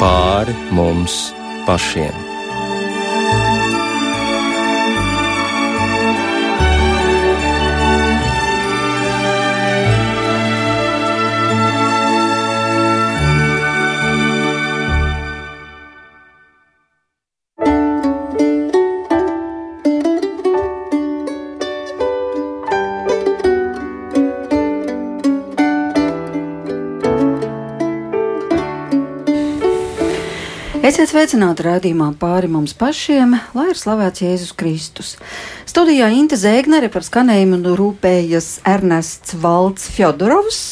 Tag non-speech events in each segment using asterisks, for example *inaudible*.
pāri mums pašiem. Sveicināti raidījumā pāri mums pašiem, lai ir slavēts Jēzus Kristus. Studijā Inte Zēgnere par skanējumu rūpējas Ernests Valds Fjodorovs.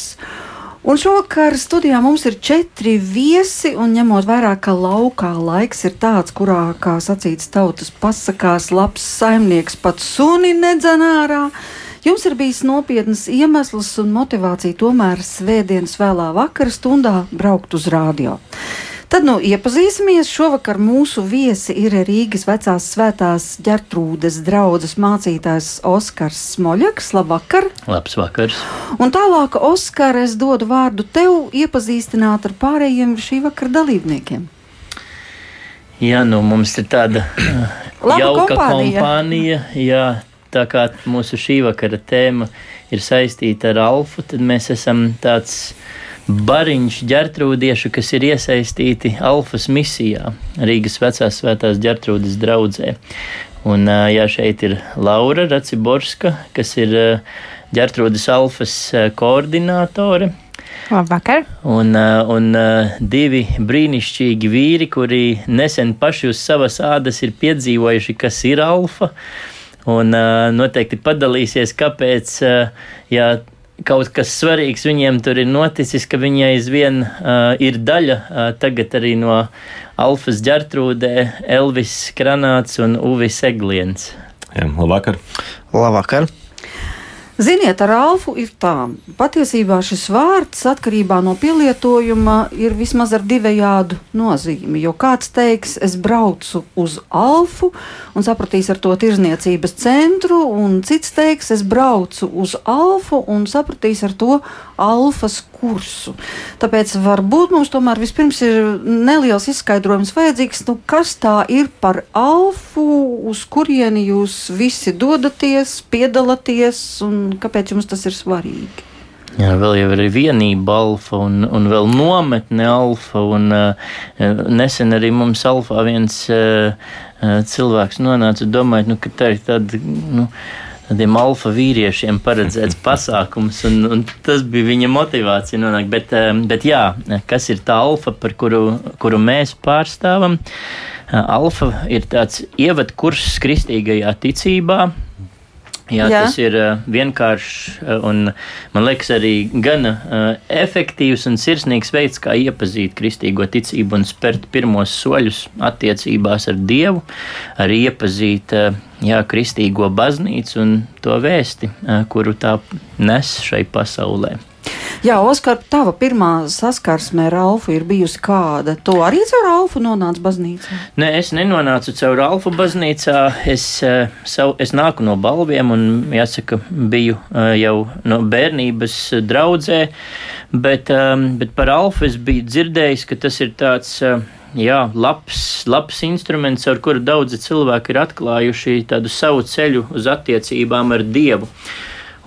Un šovakar studijā mums ir četri viesi, un ņemot vērā, ka laukā laiks ir tāds, kurā, kā sacīts tautas pasakās, labs saimnieks pat suni nedzenārā. Jums ir bijis nopietnas iemesls un motivācija tomēr svētdienas vēlā vakara stundā braukt uz rādio. Tad nu iepazīsimies. Šovakar mūsu viesi ir Rīgas vecās svētās ģertrūdes draudzes mācītājs Oskars Smoļaks. Labvakar! Labs vakars! Un tālāk, Oskar, es dodu vārdu tev iepazīstināt ar pārējiem šī vakara dalībniekiem. Jā, nu mums ir tāda jauka kompānija. kompānija. Jā, tā kā mūsu šī vakara tēma ir saistīta ar alfu, tad mēs esam tāds bariņš ģertrūdiešu, kas ir iesaistīti Alfas misijā Rīgas vecās svētās ģertrūdes draudzē. Un jā, šeit ir Laura Raciborska, kas ir ģertrūdes Alfas koordinātore. Labvakar! Un, un divi brīnišķīgi vīri, kuri nesen paši uz savas ādas ir piedzīvojuši, kas ir alfa. Un noteikti padalīsies, kāpēc. Jā, kaut kas svarīgs viņiem tur ir noticis, ka viņi aizvien uh, ir daļa uh, tagad arī no Alfas ģertrūdē, Elvis Kranāts un Uvis Egliens. Jā, labvakar! Labvakar! Ziniet, ar alfu ir tā. Patiesībā šis vārds atkarībā no pielietojuma ir vismaz ar divējādu nozīmi. Jo kāds teiks, es braucu uz alfu un sapratīs ar to tirzniecības centru, un cits teiks, es braucu uz alfu un sapratīs ar to alfas kursu. Tāpēc varbūt mums tomēr vispirms ir neliels izskaidrojums vajadzīgs, nu, kas tā ir par alfu, uz kurieni jūs visi dodaties, piedalāties un kāpēc jums tas ir svarīgi? Jā, vēl jau ir vienība alfa un, un vēl nometne alfa. Un, uh, nesen arī mums alfā viens uh, cilvēks nonāca un domāja, nu, ka tā ir tāda. Nu, Tādiem alfa vīriešiem paredzēts *laughs* pasākums, un, un tas bija viņa motivācija nonākt. Bet, bet jā, kas ir tā alfa, par kuru, kuru mēs pārstāvam? Alfa ir tāds ievadkurs kristīgajā ticībā, Jā, Jā. Tas ir uh, vienkāršs uh, un, man liekas, arī gana uh, efektīvs un sirsnīgs veids, kā iepazīt kristīgo ticību un spērt pirmos soļus attiecībās ar Dievu, arī iepazīt uh, jā, kristīgo baznīcu un to vēsti, kuru tā nes šai pasaulē. Jā, Oskar, tava pirmā saskarsme ar Alfu ir bijusi kāda? Tu arī caur Alfu nonāci baznīcā? Nē, es nenonācu caur Alfu baznīcā. Es, uh, savu, es nāku no balviem un, jāsaka, biju uh, jau no bērnības draudzē, bet, um, bet par Alfu es biju dzirdējis, ka tas ir tāds. Uh, jā, labs, labs instruments, ar kuru daudzi cilvēki ir atklājuši tādu savu ceļu uz attiecībām ar Dievu.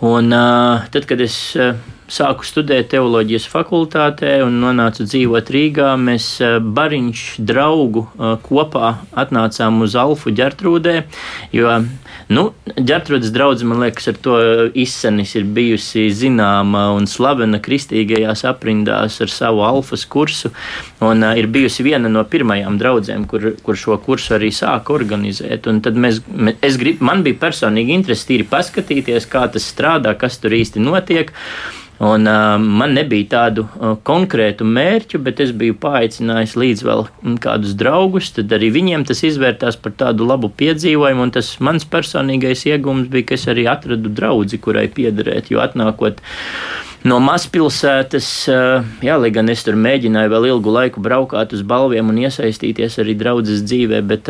Un uh, tad, kad es uh, sāku studēt teoloģijas fakultātē un nonācu dzīvot Rīgā. Mēs eh, bariņš draugu eh, kopā atnācām uz Alfu ģertrūdē, jo, nu, ģertrūdes draudze, man liekas, ar to izsenis ir bijusi zināma un slavena kristīgajās aprindās ar savu alfas kursu, un uh, ir bijusi viena no pirmajām draudzēm, kur, kur šo kursu arī sāka organizēt, un tad mēs, grib, man bija personīgi interesi tīri paskatīties, kā tas strādā, kas tur īsti notiek, Un, uh, man nebija tādu uh, konkrētu mērķu, bet es biju paaicinājis līdz vēl kādus draugus. Tad arī viņiem tas izvērtās par tādu labu piedzīvojumu. Tas mans personīgais iegūms bija, ka es arī atradu draugu, kurai piederēt. Jo atnākot no mazpilsētas, jā, lai gan es tur mēģināju vēl ilgu laiku braukāt uz balviem un iesaistīties arī draudzes dzīvē, bet,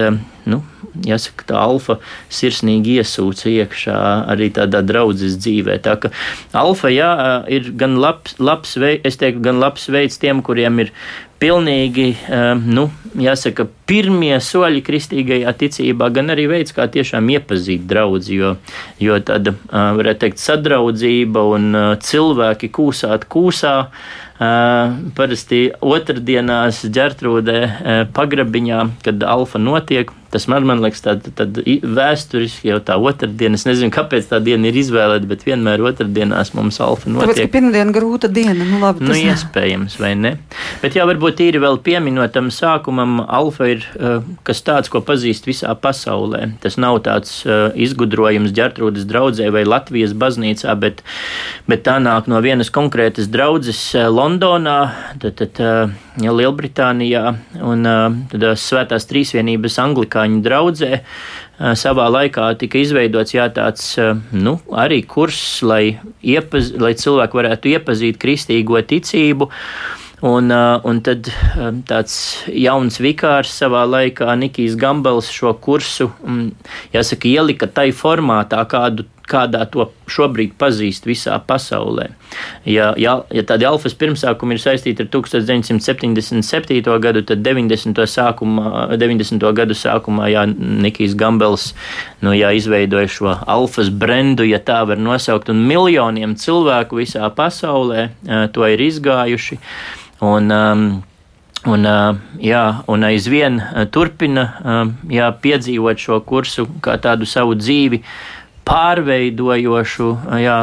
nu, jāsaka, tā alfa sirsnīgi iesūca iekšā arī tādā draudzes dzīvē. Tā ka alfa, jā, ir gan labs, labs veids, es teiktu, gan labs veids tiem, kuriem ir pilnīgi, nu, jāsaka, pirmie soļi kristīgajā ticībā, gan arī veids, kā tiešām iepazīt draugu, jo, jo tāda, varētu teikt, sadraudzība un cilvēki kūsāt kūsā. Parasti otrdienās ģērtrūdē pagrabiņā, kad alfa notiek, Tas man, man liekas, tāda tā, vēsturiski jau tā otrdiena. Es nezinu, kāpēc tā diena ir izvēlēta, bet vienmēr otrdienās mums alfa notiek. Tāpēc, ka pirmdiena grūta diena, nu labi. Nu, iespējams, vai ne? Bet jā, varbūt īri vēl pieminotam sākumam, alfa ir kas tāds, ko pazīst visā pasaulē. Tas nav tāds izgudrojums ģertrūdas draudzē vai Latvijas baznīcā, bet, bet tā nāk no vienas konkrētas draudzes Londonā, tad, tad Lielbritānijā un tad Svētās Trīsvienības Anglikā amerikāņu draudzē savā laikā tika izveidots jā, tāds nu, arī kurs, lai, iepaz, lai cilvēki varētu iepazīt kristīgo ticību. Un, un tad tāds jauns vikārs savā laikā, Nikijs Gambels, šo kursu, jāsaka, ielika tai formātā, kādu kādā to šobrīd pazīst visā pasaulē. Ja, ja, ja tādi alfas pirmsākumi ir saistīti ar 1977. gadu, tad 90. Sākumā, 90. gadu sākumā jā, Nikijs Gambels nu, jā, izveidoja šo alfas brendu, ja tā var nosaukt, un miljoniem cilvēku visā pasaulē to ir izgājuši. Un, um, Un, jā, un aizvien turpina jā, piedzīvot šo kursu kā tādu savu dzīvi, pārveidojošu jā,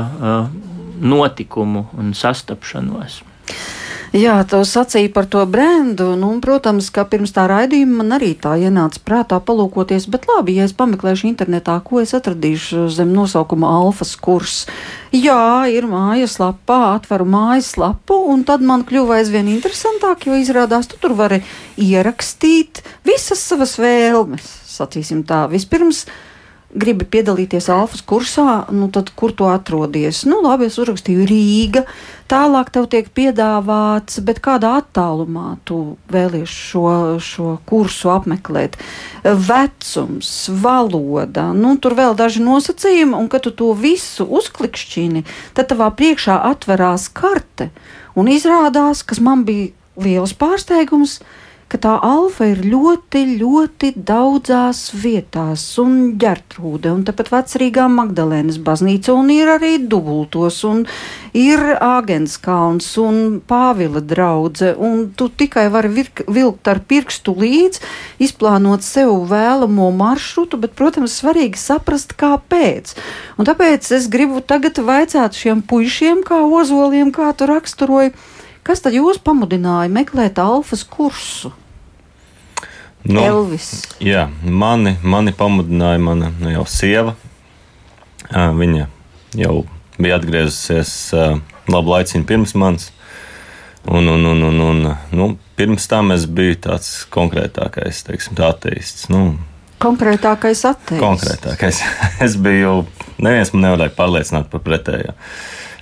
notikumu un sastapšanos. Jā, to sacīja par to brendu. Nu, protams, ka pirms tā raidījuma man arī tā ienāca prātā palūkoties, bet labi, ja es pameklēšu internetā, ko es atradīšu zem nosaukuma alfas kurs. Jā, ir mājaslapā, atveru mājaslapu, un tad man kļuva aizvien interesantāk, jo izrādās, tu tur vari ierakstīt visas savas vēlmes. Sacīsim tā, vispirms gribi piedalīties alfas kursā, nu tad kur tu atrodies? Nu, labi, es uzrakstīju Rīga, tālāk tev tiek piedāvāts, bet kādā attālumā tu vēlies šo, šo kursu apmeklēt? Vecums, valoda, nu tur vēl daži nosacījumi, un kad tu to visu uzklikšķini, tad tavā priekšā atverās karte, un izrādās, kas man bija liels pārsteigums, ka tā alfa ir ļoti, ļoti daudzās vietās, un ģertrūde, un tāpat vecrīgā Magdalēnas baznīca, un ir arī dubultos, un ir Āgenskalns, un Pāvila draudze, un tu tikai vari virk, vilkt ar pirkstu līdz, izplānot sev vēlamo maršrutu, bet, protams, svarīgi saprast, kāpēc. Un tāpēc es gribu tagad vaicāt šiem puišiem, kā ozoliem, kā tu raksturoji, Kas tad jūs pamudināja meklēt alfas kursu? Nu, Elvis. Jā, mani, mani pamudināja mana nu, jau sieva. Viņa jau bija atgriezusies labu laiciņu pirms manis. Un, un, un, un, un, nu, pirms tam es biju tāds konkrētākais, teiksim, tā ateists. Nu, Konkrētākais atteicis. Konkrētākais. *laughs* Es biju, neviens man nevarēja pārliecināt par pretējo.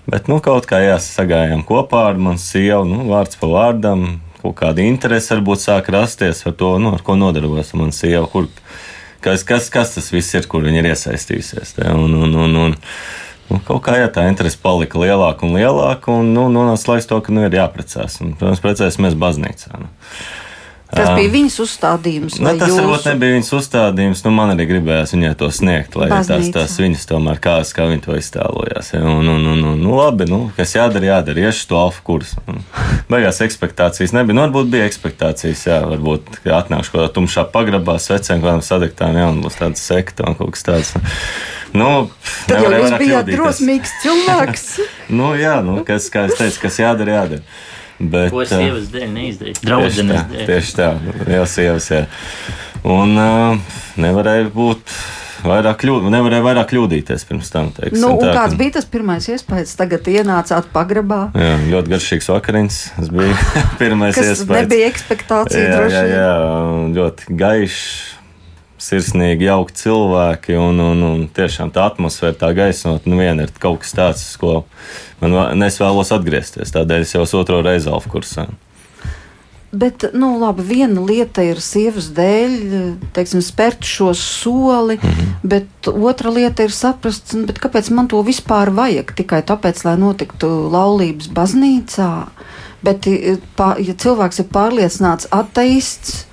Bet nu, kaut kā jāsagājām kopā ar manu sievu, nu, vārds pa vārdam. Kaut kāda interese varbūt sāk rasties par to, nu, ar ko nodarbojas mana sieva. Kur, kas, kas, kas tas viss ir, kur viņa ir iesaistījusies. Te, un, un, un, un, Nu, kaut kā jā, tā interese palika lielāka un lielāka, un nu, nonāca laiks to, ka nu, ir jāprecās. Un, protams, precēsimies baznīcā. Nu. Tas bija viņas uzstādījums. Ne, tas jūsu... varbūt nebija viņas uzstādījums. Nu, man arī gribējās viņai to sniegt, lai Baznīca. tās, tās viņas tomēr kā, kā viņi to iztēlojās. Ja? Un, un, un, un, nu, labi, nu, kas jādara, jādara. Iešu to alfa kursu. Beigās ekspektācijas nebija. Nu, varbūt bija ekspektācijas, jā, varbūt atnākšu kaut kādā tumšā pagrabā, svecēm, kādam sadegtām, jā, un būs tāda sekta un kaut kas tāds. Nu, Tad jau jūs bijāt drosmīgs cilvēks. *laughs* nu, jā, nu, kas, kā es teicu, kas jādara, jādara. Bet, Ko sievas dēļ neizdarīja? Draudzenes dēļ. Tieši tā, jā, sievas, jā. Un uh, nevarēja būt vairāk, kļūd, nevarēja vairāk kļūdīties pirms tam. Teiksim, nu, tā, kāds ka... bija tas pirmais iespējas? Tagad ienācāt pagrabā. Jā, ļoti garšīgs vakariņš. Tas bija *laughs* pirmais Kas iespējas. Nebija ekspektācija jā. Jā, jā, ļoti gaišs sirsnīgi, jauki cilvēki un, un, un tiešām tā atmosfēra, tā gaisotne, nu viena ir kaut kas tāds, ko man es vēlos atgriezties. Tādēļ es jau otro reizi alfa kursā. Bet, nu, labi, viena lieta ir sievas dēļ, teiksim, spērt šo soli, mm -hmm. bet otra lieta ir saprast, kāpēc man to vispār vajag. Tikai tāpēc, lai notiktu laulības baznīcā. Bet, ja cilvēks ir pārliecināts ateists,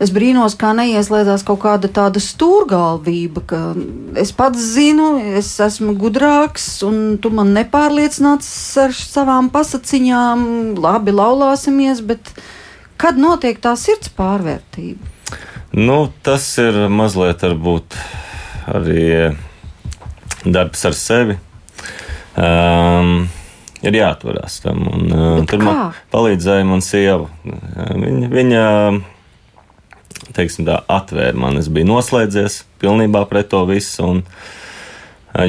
Es brīnos, kā neieslēdzās kaut kāda tāda stūrgalvība, ka es pats zinu, es esmu gudrāks, un tu man nepārliecināts ar savām pasaciņām, labi laulāsimies, bet kad notiek tā sirds pārvērtība? Nu, tas ir mazliet varbūt arī darbs ar sevi. Um, ir jāatvarās tam. Un, uh, tur man palīdzēja mana sieva. Viņa, viņa teiksim, tā, atvēra man. Es biju noslēdzies pilnībā pret to visu. Un,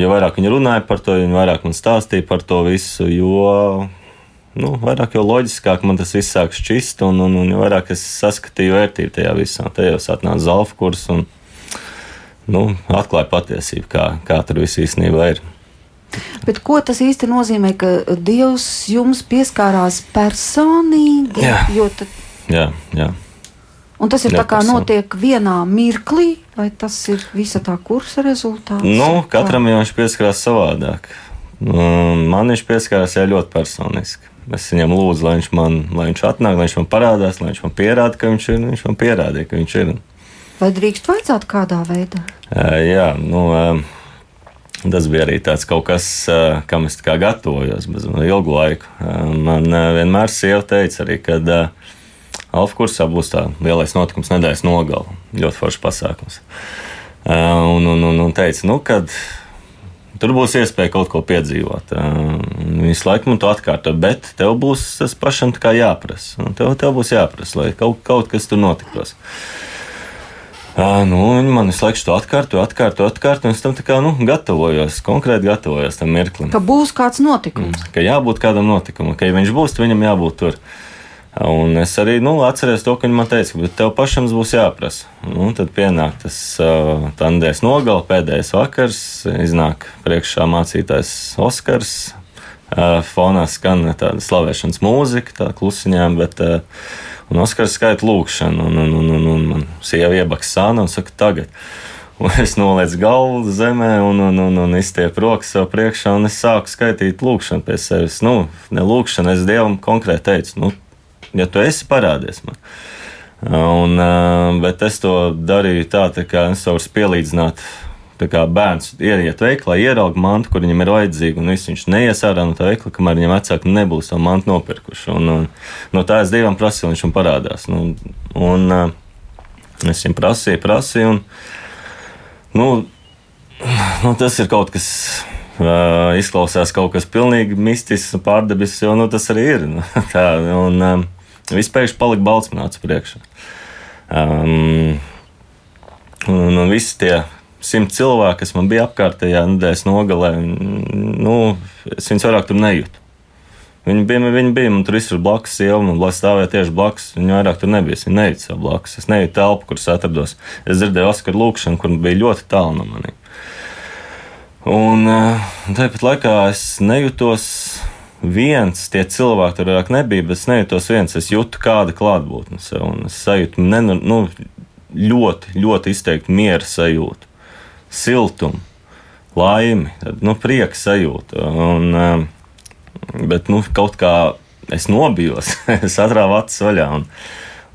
jo vairāk viņi runāja par to, jo vairāk man stāstīja par to visu, jo nu, vairāk jau loģiskāk man tas viss sāk šķist, un, un, un jo vairāk es saskatīju vērtību tajā visā. Te jau atnāca zelta kurs un nu, atklāja patiesību, kā, kā tur viss īstenībā ir. Bet ko tas īsti nozīmē, ka Dievs jums pieskārās personīgi? Jā, tad... jā, jā. Un tas ir tā kā notiek vienā mirklī, vai tas ir visa tā kursa rezultāts? Nu, katram jau viņš pieskarās savādāk. Man viņš pieskārās jau ļoti personiski. Es viņam lūdzu, lai viņš man lai viņš atnāk, lai viņš man parādās, lai viņš man pierāda, ka viņš ir. Viņš man pierādīja, ka viņš ir. Vai drīkst vajadzētu kādā veidā? Jā, nu, tas bija arī tāds kaut kas, kam es gatavojos bez ilgu laiku. Man vienmēr sieva teica arī, ka Alfa kursā būs tā lielais notikums nedēļas nogala. Ļoti foršs pasākums. Un, un, un, un teica, nu, kad tur būs iespēja kaut ko piedzīvot. Visu laiku man to atkārto, bet tev būs tas pašam jāprasa. Tev, tev būs jāprasa, lai kaut, kaut kas tur notiktos. Uh, nu, viņi man visu laiku to atkārto, atkārto, atkārto. Es tam kā, nu, gatavojos, konkrēti gatavojos tam mirklim. Ka būs kāds notikums. Mm, ka jābūt kādam notikumam, ka ja viņš būs, tad viņam jābūt tur. Un es arī nu, atceros to, ka viņi man teica, ka tev pašam būs jāprasa. Nu, tad pienāk tas uh, tandēs nogala, pēdējais vakars, iznāk priekšā mācītājs Oskars. Uh, fonā skan tāda slavēšanas mūzika, tā klusiņām, bet uh, Oskars skaita lūkšanu, un, un, un, un, un man sieva iebaks sāna un saka, tagad. Un *laughs* es nolieku galvu zemē, un, un, un, un izstiepu rokas sev priekšā, un es sāku skaitīt lūkšanu pie sevis. Nu, ne lūkšanu, es Dievam konkrēti teicu, nu, ja tu esi parādies man. Un, bet es to darīju tā, tā kā es varu pielīdzināt. Kā bērns ieiet veiklā, ieraudzīja mantu, kur viņam ir vajadzīga, un viņš neies ārā no tā veikla, kamēr viņam vecāki nebūs to mantu nopirkuši. Un, un, no tā es dievam prasīju, viņš man parādās. Nu, un, un, es viņam prasīju, prasīju, un nu, nu, tas ir kaut kas Uh, izklausās kaut kas pilnīgi mistisks pārdabisks, jo nu, tas arī ir. Nu, *laughs* tā, un, um, Viss pēkšņi palika acu priekšā. Um, un, un visi tie simt cilvēki, kas man bija apkārtējā nedēļas nogalē, nu, es viņus vairāk tur nejūtu. Viņi bija, viņi bija man tur visur blakus, sieva man stāvēja tieši blakus. Viņa vairāk tur nebija. Viņa nejūta sev blakus. Es nejūtu telpu, kuras atrados. Es dzirdēju Oskaru lūkšanu, kur bija ļoti tālu no maniem. Un uh, tāpat laikā es nejūtos viens, tie cilvēki tur vairāk nebija, bet es nejūtos viens. Es jūtu kādu klātbūtni sev, un es sajūtu ne, nu, ļoti, ļoti izteikti miera sajūtu, siltumu, laimi, nu, prieka sajūtu. Un, um, bet nu, kaut kā es nobijos, *laughs* es atrāvu acis vaļā un,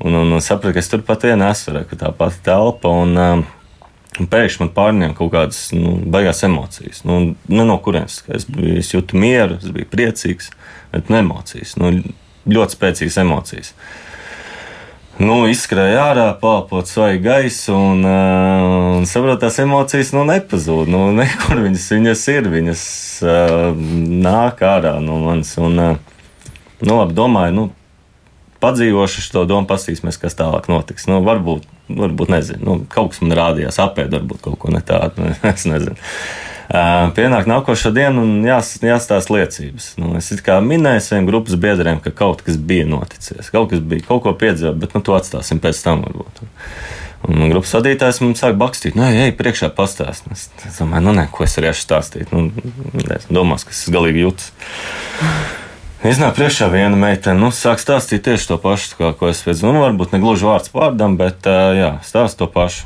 un, un, un sapratu, ka es turpat vien esmu, ka tā pati telpa. Un, um, Un pēkšņi man pārņēma kaut kādas nu, baigās emocijas. Nu, ne no kurienes es, biju, es jūtu mieru, es biju priecīgs, bet ne emocijas. Nu, ļoti spēcīgas emocijas. Nu, izskrēja ārā, pārpot svaigu gaisu, un, uh, un saprotu, tās emocijas nu, nepazūd. Nu, nekur viņas, viņas ir, viņas uh, nāk ārā no manis. Un, uh, nu, labi, domāju, nu, padzīvošu šo domu, paskatīsimies, kas tālāk notiks. Nu, varbūt varbūt nezinu, nu, kaut kas man rādījās, apēd, varbūt kaut ko ne tādu. *laughs* Es nezinu. Uh, pienāk nākošais diena un jās, jāstāsta liecības. Nu, es kā minēju saviem grupas biedriem, ka kaut kas bija noticis, kaut kas bija, kaut ko piedzīvot, bet nu, to atstāsim pēc tam varbūt. Un grupas vadītājs man sāk bakstīt, nu, ej, priekšā pastāstīt. Es, es domāju, nu, nē, ko es esmu stāstīt. Nu, es domāju, ka es galīgi jūtos. Iznāk priekšā viena meitene, nu, sāk stāstīt tieši to pašu, kā, ko es pēc, nu, varbūt ne gluži vārds vārdam, bet, jā, stāst to pašu.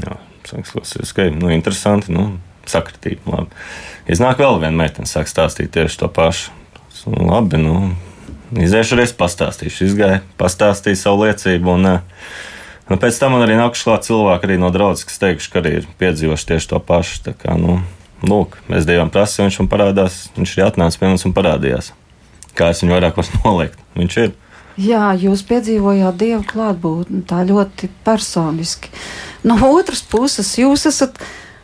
Jā, sāks klausīties, ka, nu, interesanti, nu, sakritība, labi. Iznāk vēl viena meitene, sāk stāstīt tieši to pašu. Nu, labi, nu, iziešu es pastāstīšu. Izgāju, pastāstīju savu liecību. Un, nu, pēc tam man arī nākuši klāt cilvēki no draudzes, kas teikuši, ka arī ir piedzīvojuši tieši to pašu. Tā kā, nu, lūk, mēs Dievam prasījām, viņš man parādās, viņš arī atnāca pie mums un parādījās. Kā es viņu vairāk varu *laughs* noliekt? Viņš ir. Jā, jūs piedzīvojāt dievu klātbūtni tā ļoti personiski. No otras puses, jūs esat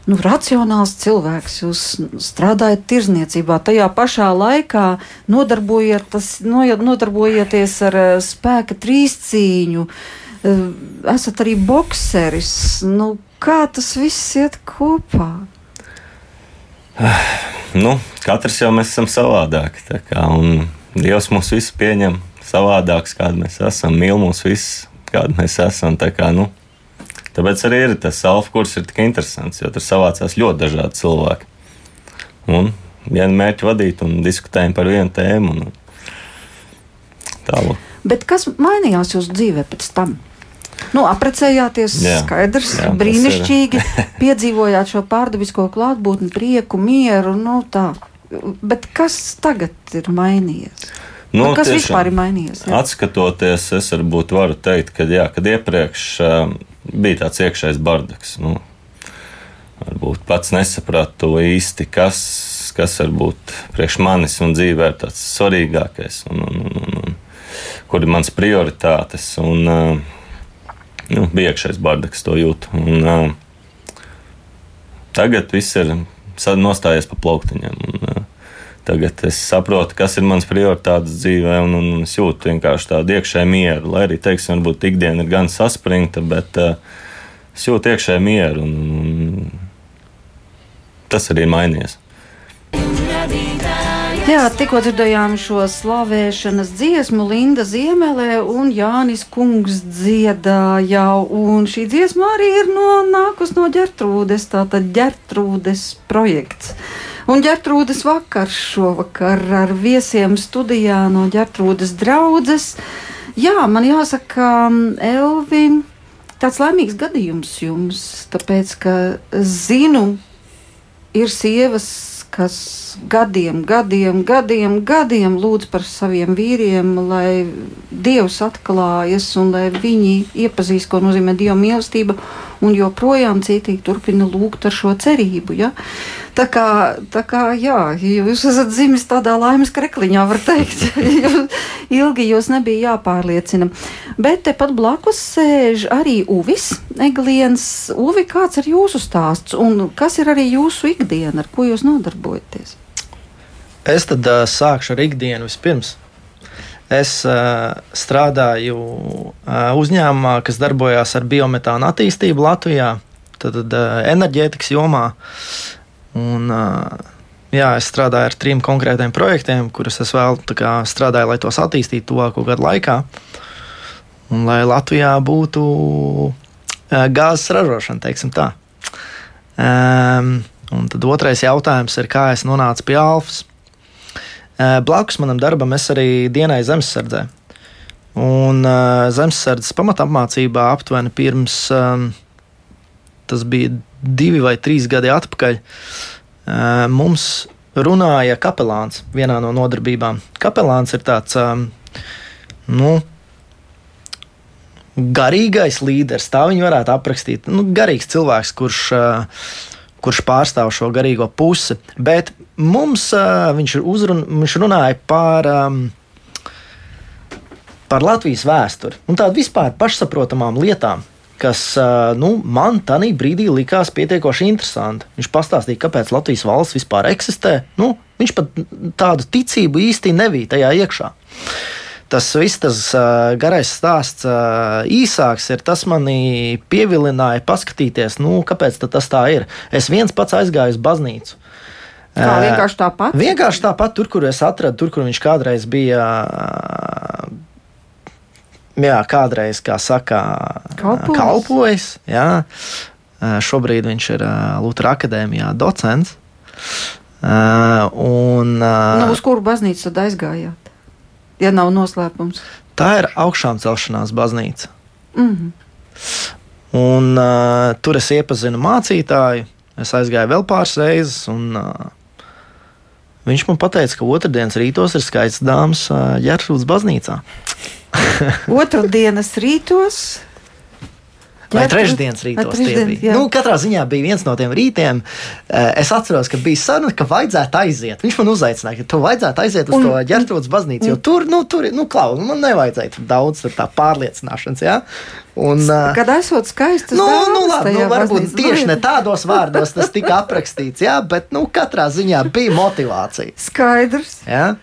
nu, racionāls cilvēks, jūs strādājat tirzniecībā, tajā pašā laikā nodarbojieties ar eh, spēka trīscīņu, eh, esat arī bokseris. Nu, kā tas viss iet kopā? *sighs* Nu, katrs jau mēs esam savādāki. Kā, Dievs mūs visus pieņem savādākus, kādi mēs esam, mīl mūs visus, kādi mēs esam. Kā, nu, Tāpēc arī ir tas alfa kurs ir tik interesants, jo tur savācās ļoti dažādi cilvēki. Un vienu mērķu vadīt un diskutējam par vienu tēmu. Un tālāk. Bet kas mainījās jūsu dzīvē pēc tam? Nu, apprecējāties, jā, skaidrs, jā, brīnišķīgi. *laughs* piedzīvojāt šo pārdabisko klātbūtni, prieku, mieru. Nu, tā. Bet kas tagad ir mainījies? Nu, kas tiešām, vispār ir mainījies? Jā? Atskatoties, es varbūt varu teikt, ka, jā, kad iepriekš uh, bija tāds iekšējs bardaks. Nu, varbūt pats nesapratu īsti, kas, kas varbūt priekš manis un dzīvē ir tāds svarīgākais, un, un, un, un, un kur ir mans prioritātes. Un, uh, nu, bija iekšējs bardaks, to jūtu. Un, uh, tagad viss ir nostājies pa plauktiņiem. Un, uh, Tagad es saprotu, kas ir mans prioritātes dzīvē, un, un es jūtu vienkārši tādu iekšēju mieru. Lai arī, teiksim, varbūt ikdiena ir gan saspringta, bet uh, es jūtu iekšēju mieru, un, un tas arī ir mainījies. Jā, tikko dzirdējām šo slavēšanas dziesmu Linda Ziemelē un Jānis Kungs dziedāja, un šī dziesma arī ir no nākus no ģertrūdes, tātad ģertrūdes projekts. Un ģērtrūdes vakars šovakar ar viesiem studijā no ģērtrūdes draudzes. Jā, man jāsaka, Elvi, tāds laimīgs gadījums jums, tāpēc, ka zinu, ir sievas, kas gadiem, gadiem, gadiem, gadiem lūdz par saviem vīriem, lai Dievs atklājas un lai viņi iepazīst, ko nozīmē Dieva mīlestība, un joprojām cītīgi turpina lūgt ar šo cerību. Ja? Tā kā, tā kā jā, jūs esat dzimis tādā laimes krekliņā, var teikt. *laughs* *laughs* Ilgi jūs nebija jāpārliecina. Bet tepat blakus sēž arī Uvis Egliens. Uvi, kāds ir jūsu stāsts un kas ir arī jūsu ikdiena, ar ko jūs nodarbojaties? Es tad uh, sākšu ar ikdienu vispirms. Es uh, strādāju uh, uzņēmumā, kas darbojās ar biometāna attīstību Latvijā, tad uh, enerģētikas jomā. Un, jā, es strādāju ar trim konkrētiem projektiem, kurus es vēl kā, strādāju, lai tos attīstītu tuvāko gadu laikā. Un lai Latvijā būtu gāzes ražošana, teiksim tā. Um, un tad otrais jautājums ir, kā es nonācu pie Alfas. Uh, blakus manam darbam es arī dienai zemesardzē. Un uh, zemesardzes pamatapmācībā aptuveni pirms um, tas bija divi vai trīs gadi atpakaļ, mums runāja kapelāns vienā no nodarbībām. Kapelāns ir tāds, nu, garīgais līderis, tā viņi varētu aprakstīt. Nu, garīgs cilvēks, kurš, kurš pārstāv šo garīgo pusi. Bet mums viņš, uzrun, viņš runāja par, par Latvijas vēsturi un tādu vispār pašsaprotamām lietām kas nu, man tajā brīdī likās pietiekoši interesanti. Viņš pastāstīja, kāpēc Latvijas valsts vispār eksistē. Nu, viņš pat tādu ticību īsti nebija tajā iekšā. Tas viss, tas uh, garais stāsts, uh, īsāks, ir tas manī pievilināja paskatīties, nu, kāpēc tas tā ir. Es viens pats aizgāju uz baznīcu. Kā vienkārši tāpat? Vienkārši tāpat, tur, kur es atradu, tur, kur viņš kādreiz bija jā, kādreiz, kā saka, kalpojis. kalpojis jā. Šobrīd viņš ir Lutera akadēmijā docents. Un, nu, uz kuru baznīcu tad aizgājāt? Ja nav noslēpums. Tā ir augšām celšanās baznīca. Mm -hmm. Un, uh, tur es iepazinu mācītāju. Es aizgāju vēl pāris reizes, un uh, Viņš man teica, ka otrdienas rītos ir skaists dāmas ģērbs baznīcā. Otradienas rītos Vai trešdienas rītos tie bija? jā. Nu, katrā ziņā bija viens no tiem rītiem. eh, Es atceros, ka bija saruna, ka vajadzētu aiziet. Viņš man uzaicināja, ka tu vajadzētu aiziet uz Un- to ģērbtrūdas baznīcu. Jo tur, nu, tur, nu, klau, nu, man nevajadzēja tur daudz tur tā pārliecināšanas. Ja? Un, eh, Kad esot skaistas Nu, dāmas nu, labi, nu, varbūt baznīcas tieši ne tādos vārdos tas tika aprakstīts, jā, bet nu, katrā ziņā bija motivācija. Skaidrs. Ja?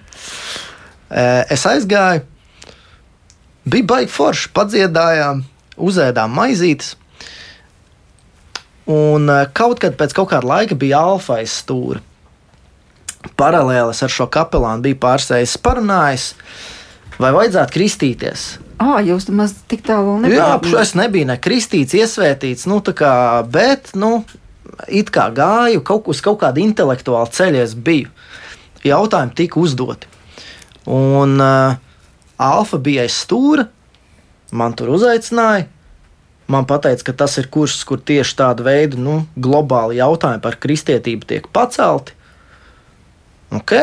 Eh, Es aizgāju, bija baigi forši, padziedājām, uzēdām maizītes. Un eh, kaut kad pēc kaut kāda laika bija alfais stūri. Paralēlis ar šo kapelānu bija pārsteigts, parunājis, vai vajadzētu kristīties. Ā, jūs maz tik tālu Jā, nebijāt. es nebiju ne kristīts, iesvētīts, nu, tā kā, bet, nu, it kā gāju kaut uz kaut kādu intelektuālu ceļu, es biju. Jautājumi tika uzdoti. Un uh, Alfa bija aiz stūra, man tur uzaicināja. Man teica, ka tas ir kurs, kur tieši tāda veida nu, globāli jautājumi par kristietību tiek pacelti. Ok.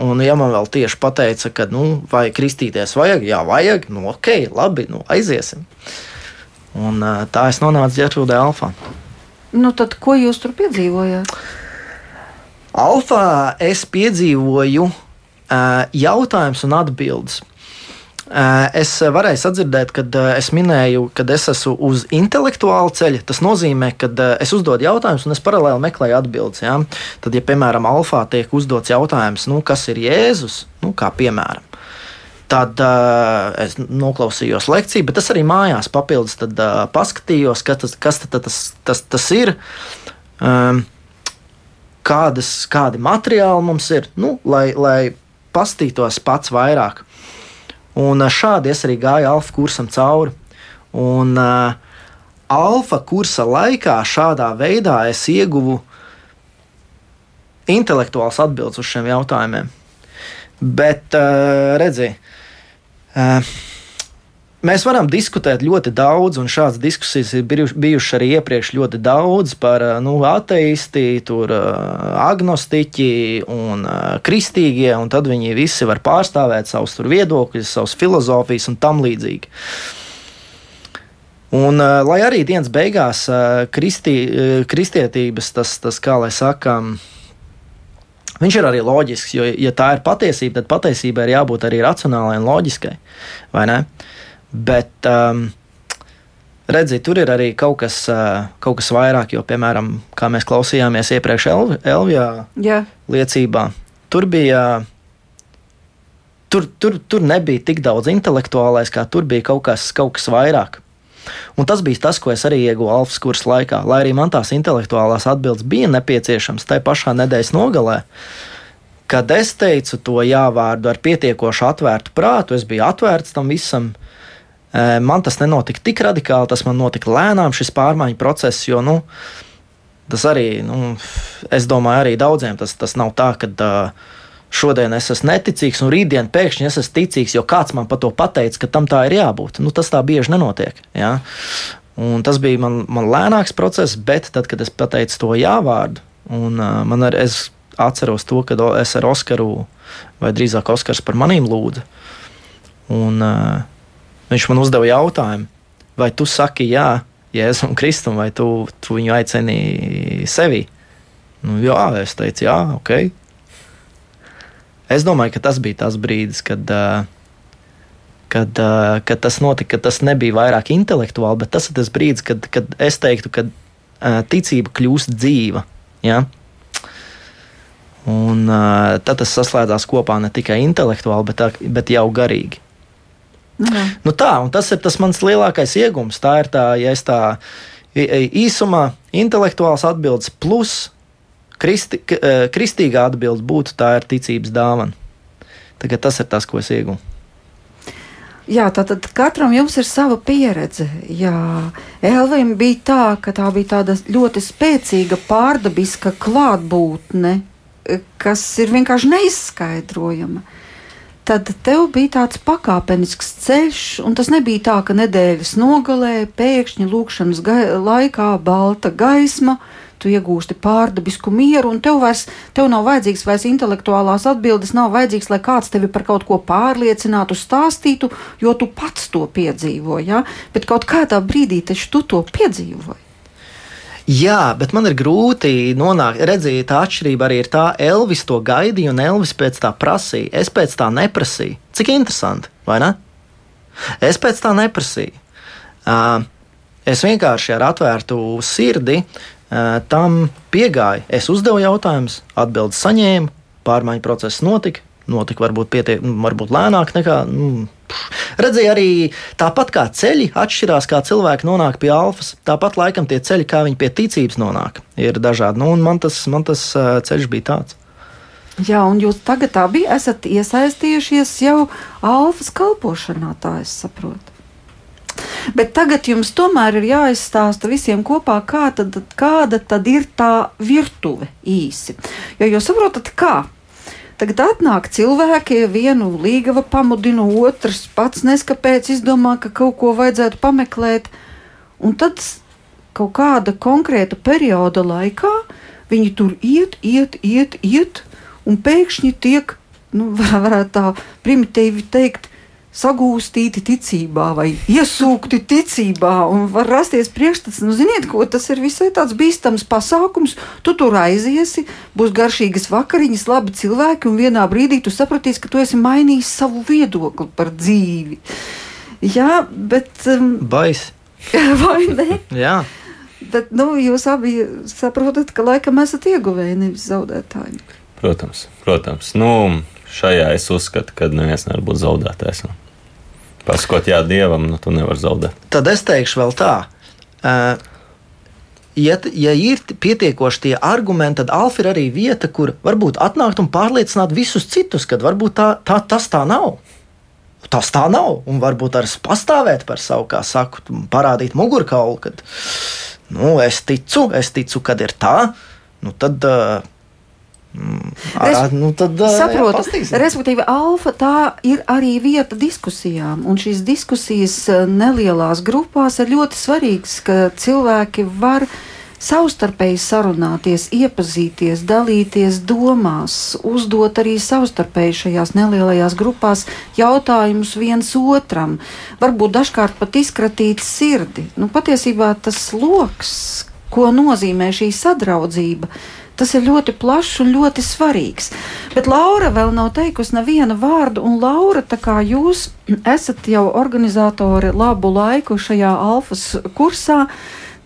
Un, ja man vēl tieši pateica, ka, nu, vai kristīties vajag, jā, vajag, nu, ok, labi, nu, aiziesim. Un, tā es nonācu Gertrūdē Alfā. Nu, tad ko jūs tur piedzīvojāt? Alfā es piedzīvoju uh, jautājumus un atbildes. Es varēju sadzirdēt, kad es minēju, ka es esmu uz intelektuāla ceļa. Tas nozīmē, ka es uzdodu jautājumus, un es paralēli meklēju atbildes. Ja? Tad, ja piemēram, alfā tiek uzdots jautājums, nu, kas ir Jēzus, nu, kā piemēram, tad uh, es noklausījos lekciju, bet es arī mājās papildus tad, uh, paskatījos, kas tas, kas tad, tas, tas, tas ir. Um, kādas, kādi materiāli mums ir, nu, lai, lai pastītos pats vairāk. Un šādi es arī gāju alfa kursam cauri. Un uh, alfa kursa laikā šādā veidā es ieguvu intelektuāls atbildes uz šiem jautājumiem. Bet, uh, redziet, uh, Mēs varam diskutēt ļoti daudz, un šādas diskusijas ir bijuš- bijušas arī iepriekš ļoti daudz par nu, ateisti, tur, agnostiķi un kristīgie, un tad viņi visi var pārstāvēt savus viedokļus, savus filozofijas un tam līdzīgi. Un, lai arī dienas beigās kristī, kristietības, tas, tas kā lai sakām, Viņš ir arī loģisks, jo, ja tā ir patiesība, tad patiesībai ir jābūt arī racionālai un loģiskai. vai ne? Bet, um, redziet, tur ir arī kaut kas, uh, kaut kas vairāk, jo, piemēram, kā mēs klausījāmies iepriekš Elv Elvijā Jā, liecībā, tur bija. Tur, tur, tur nebija tik daudz intelektuālais, kā tur bija kaut kas, kaut kas vairāk. Un tas bija tas, ko es arī ieguvu Alfas kursa laikā. Lai arī man tās intelektuālās atbildes bija nepieciešamas tajā pašā nedēļas nogalē, kad es teicu to jāvārdu ar pietiekoši atvērtu prātu, es biju atvērts tam visam. Man tas nenotika tik radikāli, tas man notika lēnām, šis pārmaiņu process. Jo, nu, tas arī, nu, es domāju, arī daudziem tas, tas nav tā, ka uh, šodien es esmu neticīgs, un rītdien pēkšņi es esmu ticīgs, jo kāds man par to pateica, ka tam tā ir jābūt. Nu, tas tā bieži nenotiek. Ja? Un tas bija man, man lēnāks process, bet tad, kad es pateicu to jāvārdu, un uh, man ar, es atceros to, ka o- es ar Oskaru, vai drīzāk Oskars par manīm lūdzu. Un, uh, viņš man uzdeva jautājumu, vai tu saki jā Jēzum Kristum, vai tu, tu viņu aicini sevi? Nu, jā, es teicu, jā, ok. Es domāju, ka tas bija tas brīdis, kad, kad, kad tas notika. Ka tas nebija vairāk intelektuāli, bet tas ir tas brīdis, kad, kad es teiktu, ka ticība kļūst dzīva. Ja? Un tad tas saslēdzās kopā ne tikai intelektuāli, bet, bet jau garīgi. Nu, jā. Nu tā, un tas ir tas mans lielākais iegūms. Tā ir tā, ja es tā īsumā intelektuāls atbildes plus kristi, eh, kristīgā atbilde būtu tā ir ticības dāvana. Tagad tas ir tas, ko es iegūstu. Jā, tātad katram jums ir sava pieredze. Jā, Elvim bija tā, ka tā bija tāda ļoti spēcīga pārdabiska klātbūtne, kas ir vienkārši neizskaidrojama. Tad tev bija tāds pakāpenisks ceļš, un tas nebija tā, ka nedēļas nogalē pēkšņi lūkšanas laikā balta gaisma. tu iegūsti pārdabisku mieru, un tev, vairs, tev nav vajadzīgs vairs intelektuālās atbildes, nav vajadzīgs, lai kāds tevi par kaut ko pārliecinātu, stāstītu, jo tu pats to piedzīvoji. Ja? Bet kaut kādā brīdī taču tu to piedzīvoji. Jā, bet man ir grūti nonākt. Redziet, tā atšķirība arī ir tā, Elvis to gaidīja, un Elvis pēc tā prasīja. Es pēc tā neprasīju. Cik interesanti, vai ne? Es pēc tā neprasīju. Uh, es vienkārši ar atvērtu sirdi uh, tam piegāju. Es uzdevu jautājumus, atbildes saņēmu, pārmaiņu process notika. Notika varbūt, pietiek, varbūt lēnāk nekā. Nu, Redzēju arī tāpat kā ceļi atšķirās, kā cilvēki nonāk pie alfas. Tāpat laikam tie ceļi, kā viņi pie ticības nonāk, ir dažādi. Nu, man, tas, man tas ceļš bija tāds. Jā, un jūs tagad abi esat iesaistījušies jau alfas kalpošanā, tā es saprotu. Bet tagad jums tomēr ir jāizstāsta visiem kopā, kā tad, kāda tad ir tā virtuve īsi. Jo jūs saprotat, kā Tagad atnāk cilvēki, vienu līgava pamudina, otrs pats neskapēc izdomā, ka kaut ko vajadzētu pameklēt. Un tad kaut kāda konkrēta perioda laikā viņi tur iet, iet, iet, iet un pēkšņi tiek, nu, *laughs* varētu tā primitīvi teikt, sagūstīti ticībā vai iesūkti ticībā, un var rasties priekšstats, nu, ziniet, ko tas ir visai tāds bīstams pasākums. Tu tur aiziesi, būs garšīgas vakariņas, labi cilvēki, un vienā brīdī tu sapratīsi, ka tu esi mainījis savu viedokli par dzīvi. Jā, bet. Um, *laughs* Baisi. vai ne? *laughs* Jā. Bet nu, jūs abi saprotat, ka laikam esat ieguvēji, nevis zaudētāji. Protams, protams. Nu, šajā es uzskatu, ka neviens nevar būt zaudētājs. Pasakot, jā, dievam, nu, tu nevari zaudēt. Tad es teikšu vēl tā. Ja, ja ir pietiekoši tie argumenti, tad alfa ir arī vieta, kur varbūt atnākt un pārliecināt visus citus, ka varbūt tā, tā, tas tā nav. Tas tā nav. Un varbūt arī pastāvēt par savu, kā saku, parādīt mugurkaulu, kad nu, es ticu, es ticu, kad ir tā. Nu, tad uh, Res, nu tad, saprotu, respektīvi, alfa tā ir arī vieta diskusijām, un šīs diskusijas nelielās grupās ir ļoti svarīgas, ka cilvēki var savstarpēji sarunāties, iepazīties, dalīties domās, uzdot arī savstarpēji šajās nelielajās grupās jautājumus viens otram, varbūt dažkārt pat izkratīt sirdi. Nu, patiesībā tas loks, ko nozīmē šī sadraudzība, Tas ir ļoti plašs un ļoti svarīgs. Bet Laura vēl nav teikusi nevienu vārdu, un Laura, tā kā jūs *clears throat* esat jau organizatori labu laiku šajā alfas kursā,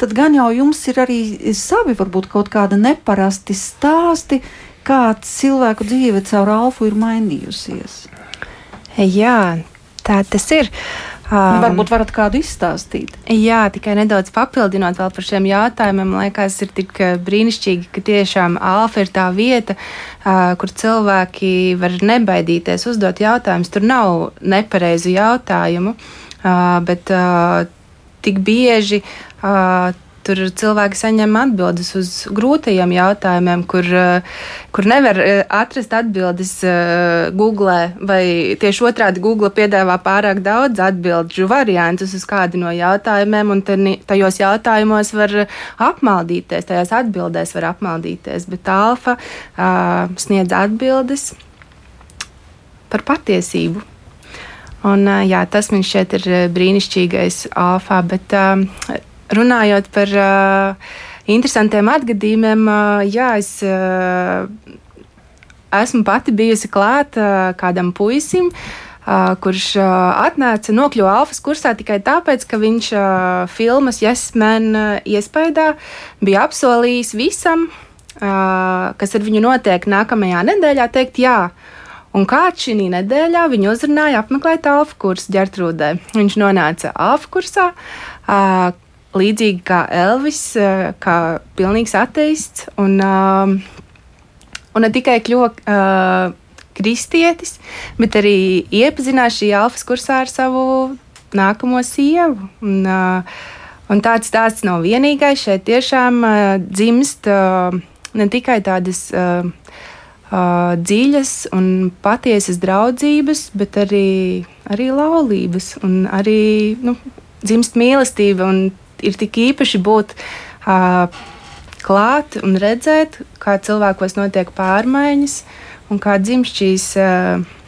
tad gan jau jums ir arī savi, varbūt kaut kādi neparasti stāsti, kā cilvēku dzīve caur alfu ir mainījusies. Jā, tā tas ir. Um, Varbūt varat kādu izstāstīt. Jā, tikai nedaudz papildinot vēl par šiem jautājumiem. Liekas, ir tik eh, brīnišķīgi, ka tiešām alfa ir tā vieta, uh, kur cilvēki var nebaidīties uzdot jautājumus. Tur nav nepareizu jautājumu, uh, bet uh, tik bieži tur cilvēki saņem atbildes uz grūtajiem jautājumiem, kur, eh, kur nevar eh, atrast atbildes eh, Google, vai tieši otrādi Google piedāvā pārāk daudz atbildžu variantus uz kādu no jautājumiem, un tajos jautājumos var apmaldīties, tajās atbildēs var apmaldīties, bet alfa uh, sniedz atbildes par patiesību. Un, jā, tas man šķiet ir brīnišķīgais alfā, bet runājot par uh, interesantiem atgadījumiem, uh, jā, es uh, esmu pati bijusi klāta uh, kādam puisim. Uh, kurš uh, atnāca, nokļuva Alfas kursā tikai tāpēc, ka viņš uh, filmas Jasmēn uh, iespējā bija apsolījis visam, uh, kas ar viņu notiek nākamajā nedēļā, teikt jā. Un kāds šī nedēļā viņu uzrunāja apmeklēt Alfa kursu ģertrūdē. Viņš nonāca Alfa kursā. Uh, līdzīgi kā Elvis, eh, kā pilnīgs ateists. Un, um, un ne tikai kļuva uh, kristietis, bet arī iepazinās šī alfas kursā ar savu nākamo sievu. Un, uh, un tāds stāsts nav vienīgais. Šeit tiešām dzimst ne tikai tādas. Dziļas un patiesas draudzības, bet arī, arī laulības, un arī nu, dzimst mīlestība un ir tik īpaši būt uh, klāt un redzēt, kā cilvēkos notiek pārmaiņas un kā dzimst šīs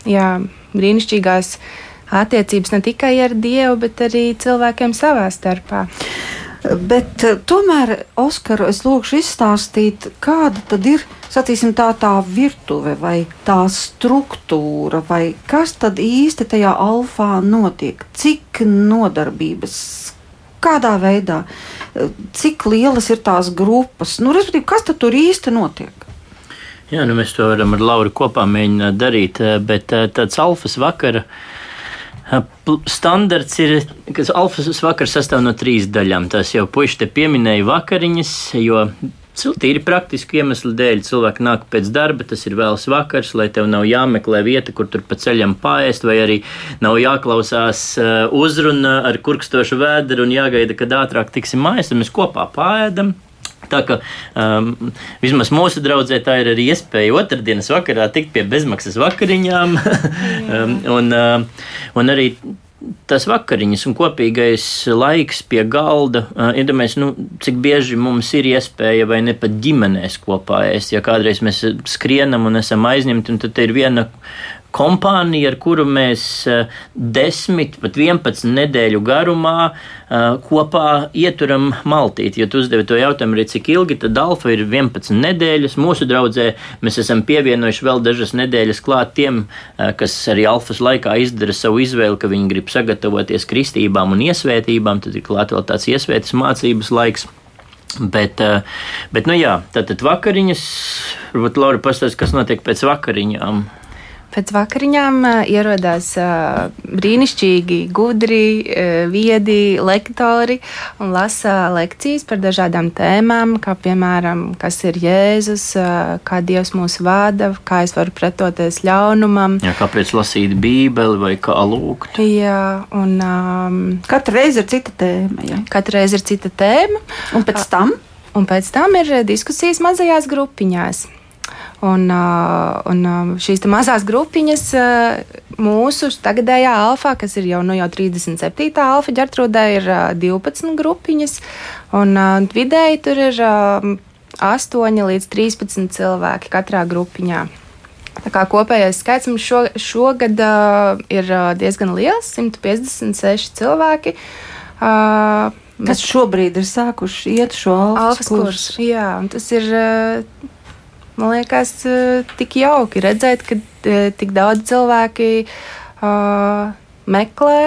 jā, brīnišķīgās attiecības ne tikai ar Dievu, bet arī cilvēkiem savā starpā. Bet tomēr, Oskaru, es lūgšu izstāstīt, kāda tad ir sacīsim, tā, tā virtuve vai tā struktūra, vai kas tad īsti tajā alfā notiek, cik nodarbības, kādā veidā, cik lielas ir tās grupas, nu, respektīvi, kas tur īsti notiek? Jā, nu mēs to varam ar Lauru kopā mēģināt darīt, eh, bet eh, tāds alfas vakara. Eh, standarts ir, ka alfas vakars sastāv no trīs daļām. Tas jau puiši te pieminēja vakariņas, jo Tīri praktiski iemeslu dēļ cilvēki nāk pēc darba, tas ir vēls vakars, lai tev nav jāmeklē vieta, kur tur pa ceļam pāriest, vai arī nav jāklausās uzruna ar kurkstošu vēdru un jāgaida, kad ātrāk tiksim mājās, tad mēs kopā pārēdam. Tā kā um, vismaz mūsu draudzē tā ir arī iespēja otrdienas vakarā tikt pie bezmaksas vakariņām. um, *laughs* un, uh, un arī tas vakariņas un kopīgais laiks pie galda. Iedomājieties, nu, cik bieži mums ir iespēja vai ne pat ģimenēs kopā ēst. Ja kādreiz mēs skrienam un esam aizņemti, un tad ir viena kompānija, ar kuru mēs 10, eh, pat 11 nedēļu garumā eh, kopā ieturam maltīti. Ja tu uzdevi to jautājumu arī, cik ilgi, tad alfa ir 11 nedēļas. Mūsu draudzē mēs esam pievienojuši vēl dažas nedēļas klāt tiem, eh, kas arī alfas laikā izdara savu izvēli, ka viņi grib sagatavoties kristībām un iesvētībām, tad ir klāt vēl tāds iesvētas mācības laiks. Bet, bet, nu jā, tātad vakariņas, varbūt Laura pastāstīs, kas notiek pēc vakariņām. Pēc vakariņām ierodās brīnišķīgi, gudri, viedi lektori un lasa lekcijas par dažādām tēmām, kā piemēram, kas ir Jēzus, kā Dievs mūs vada, kā es varu pretoties ļaunumam. Jā, kāpēc lasīt Bībeli vai kā lūgt? Jā, un um, katra reize ir cita tēma. Jā. Katra reize ir cita tēma. Un pēc tam? Un pēc tam ir diskusijas mazajās grupiņās. Un, un šīs mazās grupiņas mūsu tagadējā alfā, kas ir jau, nu, jau 37. alfa ģertrūdē, ir 12 grupiņas. Un vidēji tur ir 8 līdz 13 cilvēki katrā grupiņā. Tā kā kopējais skaits mums šo, šogad uh, ir diezgan liels - 156 cilvēki. Uh, Kas šobrīd ir sākuši iet šo alfas kursu? Jā, un tas ir. Uh, Man liekas, eh, tik jauki redzēt, ka eh, tik daudz cilvēki uh, meklē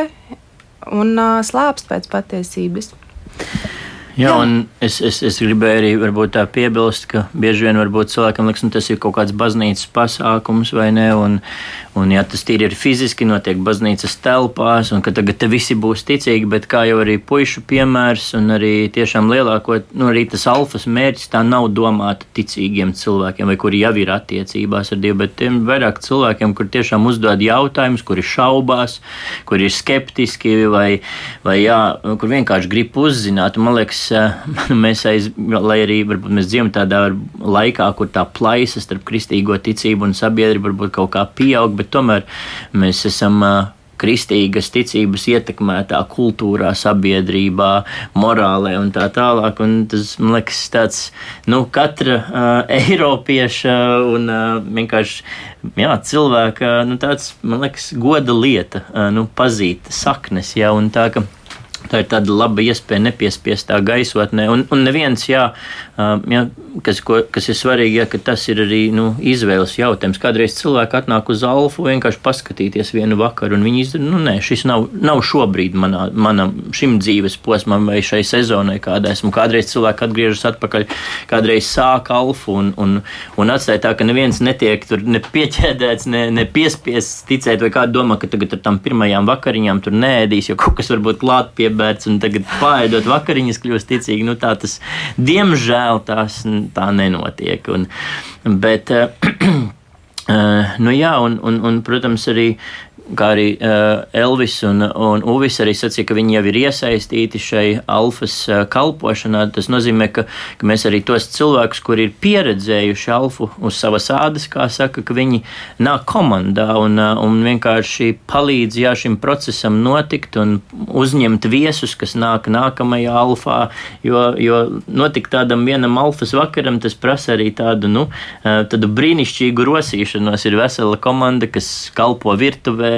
un uh, slāpst pēc patiesības. Jā, Jā. un es, es, es gribēju arī varbūt, tā piebilst, ka bieži vien cilvēkam liekas, ka nu, tas ir kaut kāds baznīcas pasākums vai ne. Un, un ja tas tīri ir fiziski, notiek baznīcas telpās, un ka tagad te visi būs ticīgi, bet kā jau arī puišu piemērs, un arī tiešām lielāko, nu arī tas alfas mērķis tā nav domāta ticīgiem cilvēkiem, vai kuri jau ir attiecībās ar Dievu, bet tiem vairāk cilvēkiem, kur tiešām uzdod jautājumus, kuri šaubās, kuri ir skeptiski, vai, vai jā, kur vienkārši grib uzzināt. Man liekas, *laughs* mēs aiz, lai arī mēs dzīvojam tādā laikā, kur tā plaisa starp kristīgo ticību un sabiedrību varbūt kaut kā pieaug, bet tomēr mēs esam kristīgas ticības ietekmētā kultūrā, sabiedrībā, morālē un tā tālāk. Un tas, man liekas, tāds nu, katra uh, *laughs* eiropieša un uh, vienkārši jā, cilvēka, nu, tāds, liekas, goda lieta, uh, nu, pazīt saknes, jā, un tā, ka Tā ir tāda laba iespēja nepiespiestā gaisotnē. Un, un neviens, jā, jā, kas, ko, kas ir svarīgi, jā, ka tas ir arī nu, izvēles jautājums. Kādreiz cilvēki atnāk uz alfu vienkārši paskatīties vienu vakaru, un viņi izdara, nu, nē, šis nav, nav šobrīd manā, manam šim dzīves posmam vai šai sezonai, kādā esmu. Kādreiz cilvēki atgriežas atpakaļ, kādreiz sāk alfu un, un, un atstāja tā, ka neviens netiek tur ne pieķēdēts, ne, ne piespiests ticēt, vai kāds domā, ka tagad ar tam pirmajām vakariņām tur nēdīs, jo kaut kas varbūt klāt pie iebērts un tagad pārēdot vakariņas kļūst ticīgi. Nu, tā tas, diemžēl tās tā nenotiek. Un, bet, Uh, *clears throat* nu jā, un, un, un, protams, arī kā arī uh, Elvis un, un Uvis arī sacīja, ka viņi jau ir iesaistīti šai alfas uh, kalpošanā. Tas nozīmē, ka, ka mēs arī tos cilvēkus, kuri ir pieredzējuši alfu uz savas ādas, kā saka, ka viņi nāk komandā un, uh, un vienkārši palīdz jā, šim procesam notikt un uzņemt viesus, kas nāk nākamajā alfā, jo, jo notikt tādam vienam alfas vakaram, tas prasa arī tādu, nu, tādu brīnišķīgu rosīšanos. Ir vesela komanda, kas kalpo virtuvē,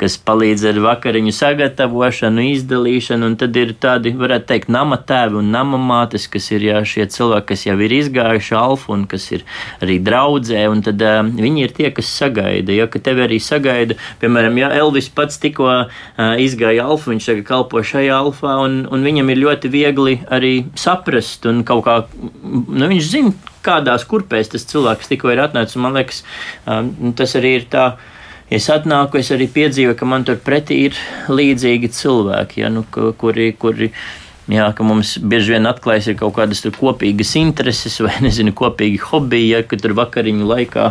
kas palīdz ar vakariņu sagatavošanu, izdalīšanu, tad ir tādi, varētu teikt, nama tēvi un nama mātes, kas ir jā, šie cilvēki, kas jau ir izgājuši alfu un kas ir arī draudzē, tad uh, viņi ir tie, kas sagaida, ja, ka tevi arī sagaida, piemēram, ja Elvis pats tikko uh, izgāja alfu, viņš tagad kalpo šajā alfā, un, un viņam ir ļoti viegli arī saprast un kaut kā, nu, viņš zina, kādās kurpēs tas cilvēks tikko ir atnācis, man liekas, tas arī ir tā, es atnāku, es arī piedzīvoju, ka man tur pretī ir līdzīgi cilvēki, ja, nu, kuri, kuri jā, ka mums bieži vien atklājas kaut kādas kopīgas intereses vai *laughs* nezinu, kopīgi hobiji, ja, ka tur vakariņu laikā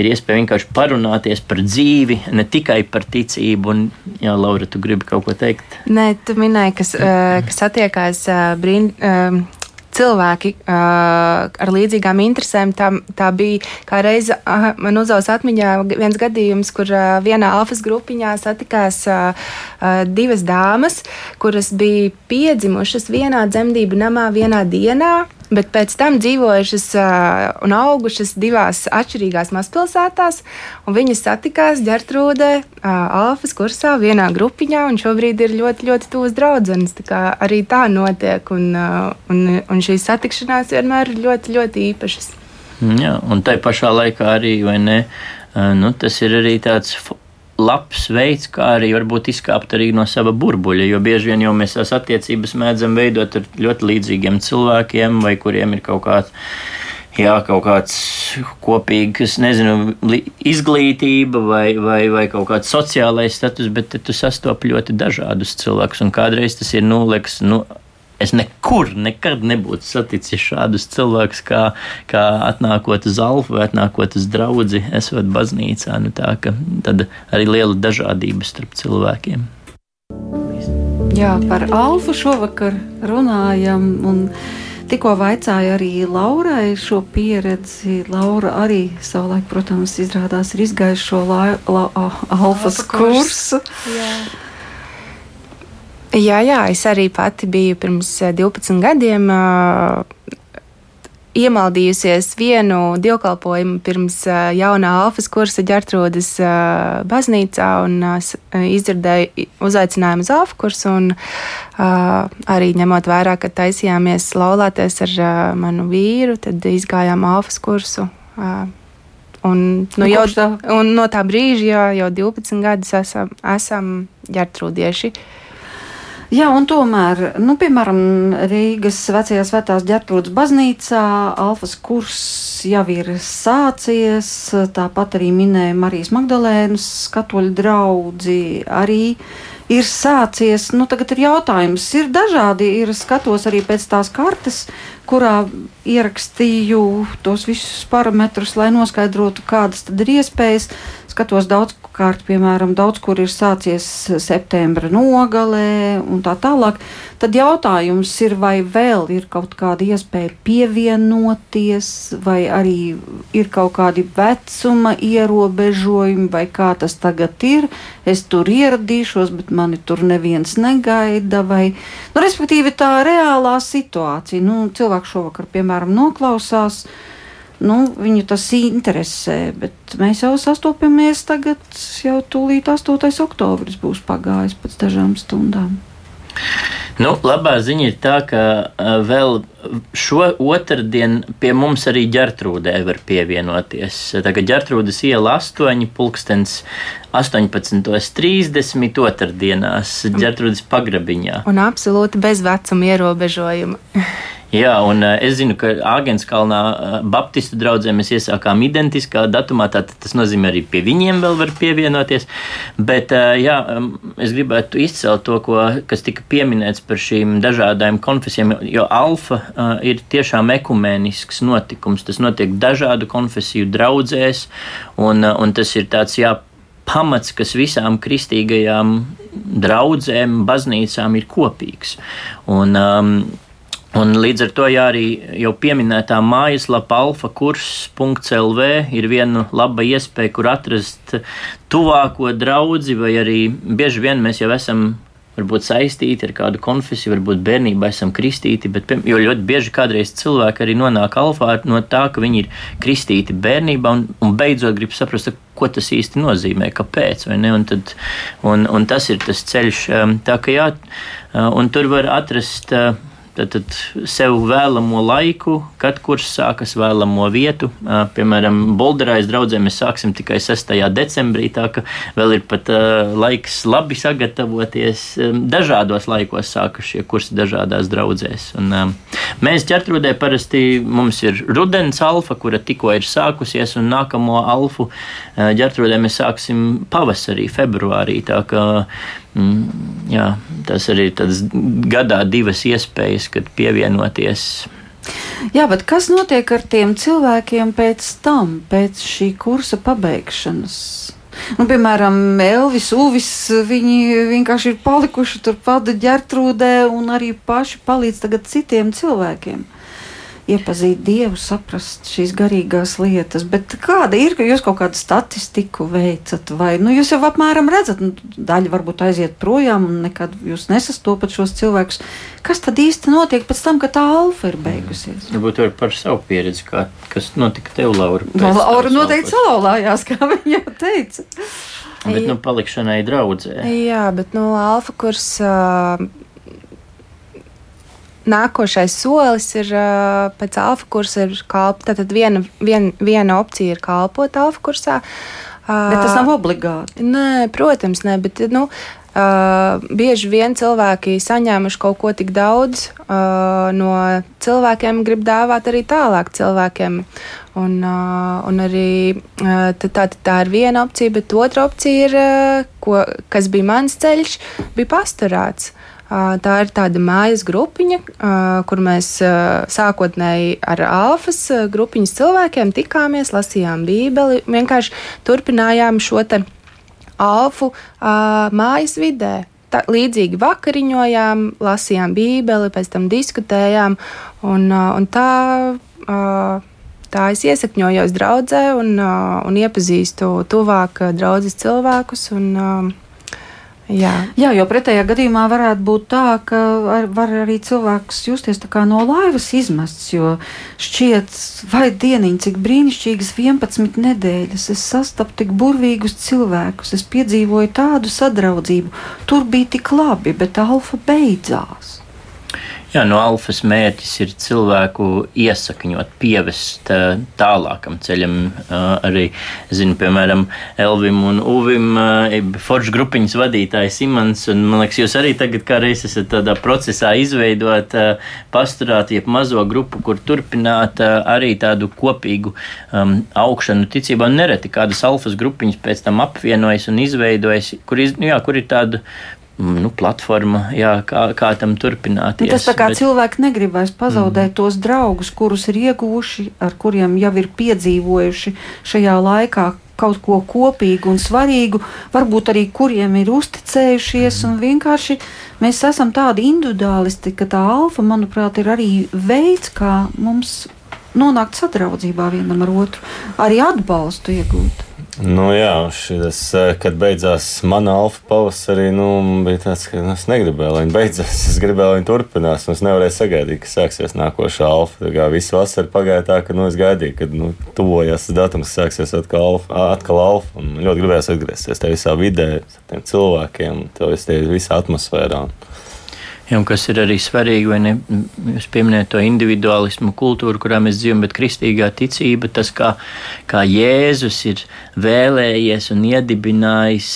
ir iespēja vienkārši parunāties par dzīvi, ne tikai par ticību. Un, jā, Laura, tu gribi kaut ko teikt? Nē, tu minēji, kas, kas attiekās brīn cilvēki uh, ar līdzīgām interesēm. Tā, tā bija kā reize, uh, man uzaugs atmiņā viens gadījums, kur uh, vienā alfas grupiņā satikās uh, uh, divas dāmas, kuras bija piedzimušas vienā dzemdību namā vienā dienā bet pēc tam dzīvojušas un augušas divās atšķirīgās mazpilsētās. Viņas satikās ģertrūdē, uh, Alfas kursā, vienā grupiņā, un šobrīd ir ļoti, ļoti tuvas draudzenes. Tā arī tā notiek, un, un, un šīs satikšanās vienmēr ir ļoti, ļoti īpašas. Jā, un tai pašā laikā arī, vai ne, nu, tas ir arī tāds labs veids, kā arī varbūt izkāpt arī no sava burbuļa. Jo bieži vien jau mēs tās attiecības mēdzam veidot ar ļoti līdzīgiem cilvēkiem, vai kuriem ir kaut kāds. Jā, kaut kāds kopīgs, nezinu, izglītība vai, vai, vai kaut kāds sociālais status, bet tu sastopi ļoti dažādus cilvēkus. Un kādreiz tas ir, nu, liekas, nu, Es nekur nekad nebūtu saticis šādus cilvēkus, kā, kā atnākot uz alfa vai atnākot uz draugu, esot baznīcā. Nu, tā ka tad arī liela dažādība starp cilvēkiem. Jā, par alfu šovakar runājam. Un... Tikko vaicāju arī Laurai šo pieredzi. Laura arī savulaik, protams, izrādās ir izgājusi šo la, la, alfas kursu. Jā. Jā, jā, es arī pati biju pirms 12 eh, gadiem. Uh, Iemaldījusies vienu dievkalpojumu pirms uh, jaunā alfas kursa ģertrūdas baznīcā un izdzirdēju uzaicinājumu uz alfa kursu. Un, arī ņemot vērā, ka taisījāmies laulāties ar manu vīru, tad izgājām alfas kursu. Un, nu, nu, jau, un no tā brīža jā, jau 12 gadus esam, esam ģertrūdieši. Uh, Jā, un tomēr, nu, piemēram, Rīgas vecajā svētās ģērtrūdas baznīcā Alfas kurs jau ir sācies, tāpat arī minēja Marijas Magdalēnas katoļu draudzi arī ir sācies. Nu, tagad ir jautājums, ir dažādi, ir skatos arī pēc tās kartes, kurā ierakstīju tos visus parametrus, lai noskaidrotu, kādas tad ir iespējas. Skatos daudz kārt, piemēram, daudz kur ir sācies septembra nogalē un tā tālāk. Tad jautājums ir, vai vēl ir kaut kāda iespēja pievienoties, vai arī ir kaut kādi vecuma ierobežojumi, vai kā tas tagad ir. Es tur ieradīšos, bet mani tur neviens negaida. Vai, nu, respektīvi, tā reālā situācija. Nu, cilvēks šovakar, piemēram, noklausās. Nu, viņu tas interesē, bet mēs jau sastopamies tagad, jau tūlīt 8. oktobris būs pagājis pēc dažām stundām. Nu, labā ziņa ir tā, ka vēl šo otrdienu pie mums arī ģertrūdē var pievienoties. Tagad ģertrūdas iela 8, pulkstens 18.30 otrdienās ģertrūdas pagrabiņā. Un absolūti bez vecuma ierobežojuma. *laughs* Jā, un uh, es zinu, ka Āgenskalnā uh, Baptistu draugiem mēs iesākām identiskā datumā, tātad tas nozīmē arī pie viņiem vēl var pievienoties. Bet, uh, jā, es gribētu izcelt to, ko, kas tika pieminēts par šīm dažādām konfesijām, jo alfa ir tiešām ekumenisks notikums. Tas notiek dažādu konfesiju draudzēs, un, un tas ir tāds, jā, pamats, kas visām kristīgajām draudzēm, baznīcām ir kopīgs. Un, um, Un līdz ar to jā, arī jau pieminētā mājaslapa alfakurs.lv ir viena laba iespēja, kur atrast tuvāko draugu, vai arī bieži vien mēs jau esam varbūt saistīti ar kādu konfesiju, varbūt bērnībā esam kristīti, bet jo ļoti bieži kādreiz cilvēki arī nonāk alfā no tā, ka viņi ir kristīti bērnībā un, un beidzot grib saprast, ko tas īsti nozīmē, kāpēc, un, tad, un, un tas ir tas ceļš, um, tā ka jā, uh, un tur var atrast uh, Tad sev vēlamo laiku, kad kurs sākas vēlamo vietu. Piemēram, Bolderājas draudzē mēs sāksim tikai 6. decembrī, tā ka vēl ir pat laiks labi sagatavoties. Dažādos laikos sākas šie kursi dažādās draudzēs. Un, mēs ķertrūdē parasti mums ir rudens alfa, kura tikko ir sākusies, un nākamo alfu ģertrūdē mēs sāksim pavasarī, februārī. Tā kā Mm, jā, tas arī ir gadā divas iespējas, kad pievienoties. Jā, bet kas notiek ar tiem cilvēkiem pēc tam, pēc šī kursa pabeigšanas? Nu, piemēram, Elvis, Uvis, viņi vienkārši ir palikuši turpat ģērtrūdē un arī paši palīdz tagad citiem cilvēkiem iepazīt Dievu, saprast šīs garīgās lietas. Bet kāda ir, ka jūs kaut kādu statistiku veicat, vai nu, jūs jau apmēram redzat, nu, daļa varbūt aiziet projām un nekad jūs nesastopat šos cilvēkus. Kas tad īsti notiek pēc tam, kad tā alfa ir beigusies? Varbūt var par savu pieredzi, kā, kas notika tev, Laura. No, Laura noteikti salauzājās, kā viņa jau teica. Bet, nu, palikšanai draudzē. Jā, bet, nu, alfa kurs. Uh, Nākošais solis ir uh, pēc alfa kursa, ir kalp. Tātad viena, vien, viena opcija ir kalpot alfa kursā. Uh, bet tas nav obligāti. Nē, protams, nē, bet nu, uh, bieži vien cilvēki saņēmuši kaut ko tik daudz uh, no cilvēkiem, grib dāvāt arī tālāk cilvēkiem. Un, uh, un arī uh, tā, tā, tā ir viena opcija, bet otra opcija ir, uh, ko, kas bija mans ceļš, bija pastorāts. Tā ir tāda mājas grupiņa, kur mēs sākotnēji ar alfas grupiņas cilvēkiem tikāmies, lasījām Bībeli, vienkārši turpinājām šo te alfu mājas vidē. Tā, līdzīgi vakariņojām, lasījām Bībeli, pēc tam diskutējām. Un, un tā, tā es iesakņojos draudzē un, un iepazīstu tuvāk draudzes cilvēkus. Un, Jā. Jā, jo pretējā gadījumā varētu būt tā, ka ar, var arī cilvēks justies no laivas izmests. Jo šķiet, vai dieniņ, cik brīnišķīgas 11 nedēļas es sastapu tik burvīgus cilvēkus, es piedzīvoju tādu sadraudzību. Tur bija tik labi, bet alfa beidzās. Jā, no alfas mērķis ir cilvēku iesakņot, pievest tālākam ceļam. Arī, zinu, piemēram, Elvim un Uvim, Forģa grupiņas vadītājs Imants, un man liekas, jūs arī tagad kā reiz esat tādā procesā izveidot pasturāt, jeb mazo grupu, kur turpināt arī tādu kopīgu um, augšanu ticībā. Nereti kādas alfas grupiņas pēc tam apvienojas un izveidojas, kur, iz, nu, jā, kur ir tāda nu, platforma, jā, kā, kā tam turpināties. Nu, tas tā kā bet... cilvēki negrib vairs pazaudēt mm. tos draugus, kurus ir ieguvuši, ar kuriem jau ir piedzīvojuši šajā laikā kaut ko kopīgu un svarīgu, varbūt arī kuriem ir uzticējušies. Mm. Vienkārši mēs esam tādi individuālisti, ka tā alfa, manuprāt, ir arī veids, kā mums nonākt sadraudzībā vienam ar otru, arī atbalstu iegūt. Nu, jā, šis, eh, kad beidzās mana alfa pavasarī, nu, bija tāds, ka nu, es negribēju, lai viņa beidzās. Es gribēju, lai viņa turpinās. Es nevarēju sagaidīt, ka sāksies nākošā alfa. Tā kā visu vasaru pagāja tā, ka nu, es gaidīju, kad nu, tuvojas tas datums, sāksies atkal alfa. Atkal alfa un ļoti gribēju atgriezties tajā visā vidē, ar tiem cilvēkiem, tajā visā atmosfērā. Ja, kas ir arī svarīgi, vai ne? Jūs pieminējat to individualismu kultūru, kurā mēs dzīvojam, bet kristīgā ticība, tas, kā, kā Jēzus ir vēlējies un iedibinājis,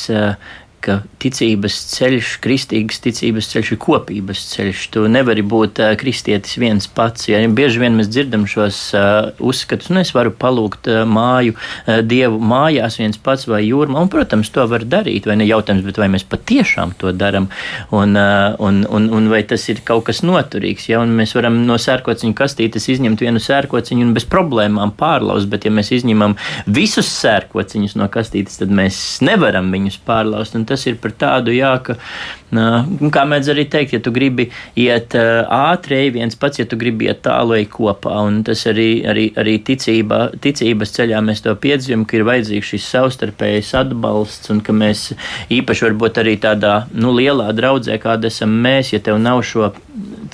ka ticības ceļš, kristīgas ticības ceļš ir kopības ceļš. Tu nevari būt uh, kristietis viens pats. Ja? Bieži vien mēs dzirdam šos uh, uzskatus, nu es varu palūgt uh, māju, uh, dievu mājās viens pats vai jūrmā, un, protams, to var darīt, vai ne jautājums, bet vai mēs patiešām to darām, un, uh, un, un, un vai tas ir kaut kas noturīgs, ja? un mēs varam no sērkociņu kastītes izņemt vienu sērkociņu un bez problēmām pārlaust, bet ja mēs izņemam visus sērkociņus no kastītes, tad mēs nevaram viņus pārlaust. Un tas ir par tādu, jā, ka, kā mēdz arī teikt, ja tu gribi iet ātri, viens pats, ja tu gribi iet tālu, ej kopā. Un tas arī, arī, arī ticībā, ticības ceļā mēs to piedzīvojam, ka ir vajadzīgs šis savstarpējs atbalsts un ka mēs īpaši varbūt arī tādā nu, lielā draudzē, kāda esam mēs, ja tev nav šo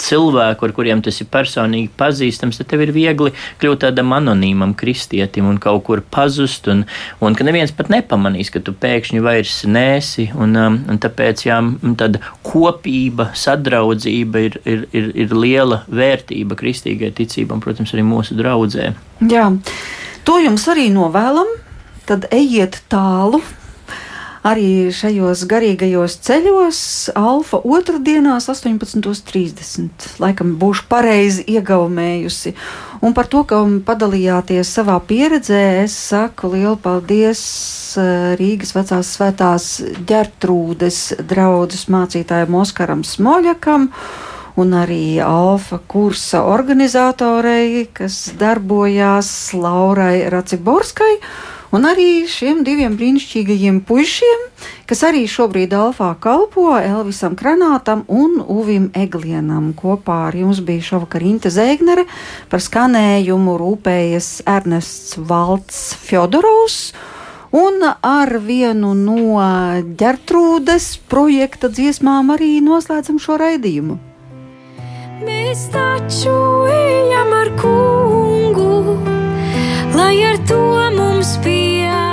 cilvēku, ar kuriem tas ir personīgi pazīstams, tad tev ir viegli kļūt tādam anonīmam kristietim un kaut kur pazust, un, un ka neviens pat nepamanīs, ka tu pēkšņi vairs nēsi. Un, um, un tāpēc jā, tāda kopība, sadraudzība ir, ir, ir, ir liela vērtība kristīgai ticībam, protams, arī mūsu draudzē. Jā, to jums arī novēlam. Tad ejiet tālu, arī šajos garīgajos ceļos, Alfa otrdienās, 18.30. Laikam būšu pareizi iegaumējusi. Un par to, ka padalījāties savā pieredzē, es saku lielu paldies eh, Rīgas vecās svētās ģertrūdes draudzes mācītājiem Oskaram Smoļakam un arī Alfa kursa organizatorei, kas darbojās Laurai Raciborskai un arī šiem diviem brīnišķīgajiem puišiem, kas arī šobrīd Alfā kalpo Elvisam Kranātam un Uvim Eglienam. Kopā ar jums bija šovakar Inte Zēgnere, par skanējumu rūpējas Ernests Valts Fjodorovs. Un ar vienu no ģertrūdes projekta dziesmām arī noslēdzam šo raidījumu. Mēs taču ejam ar kūku lai ar to mums pietiek.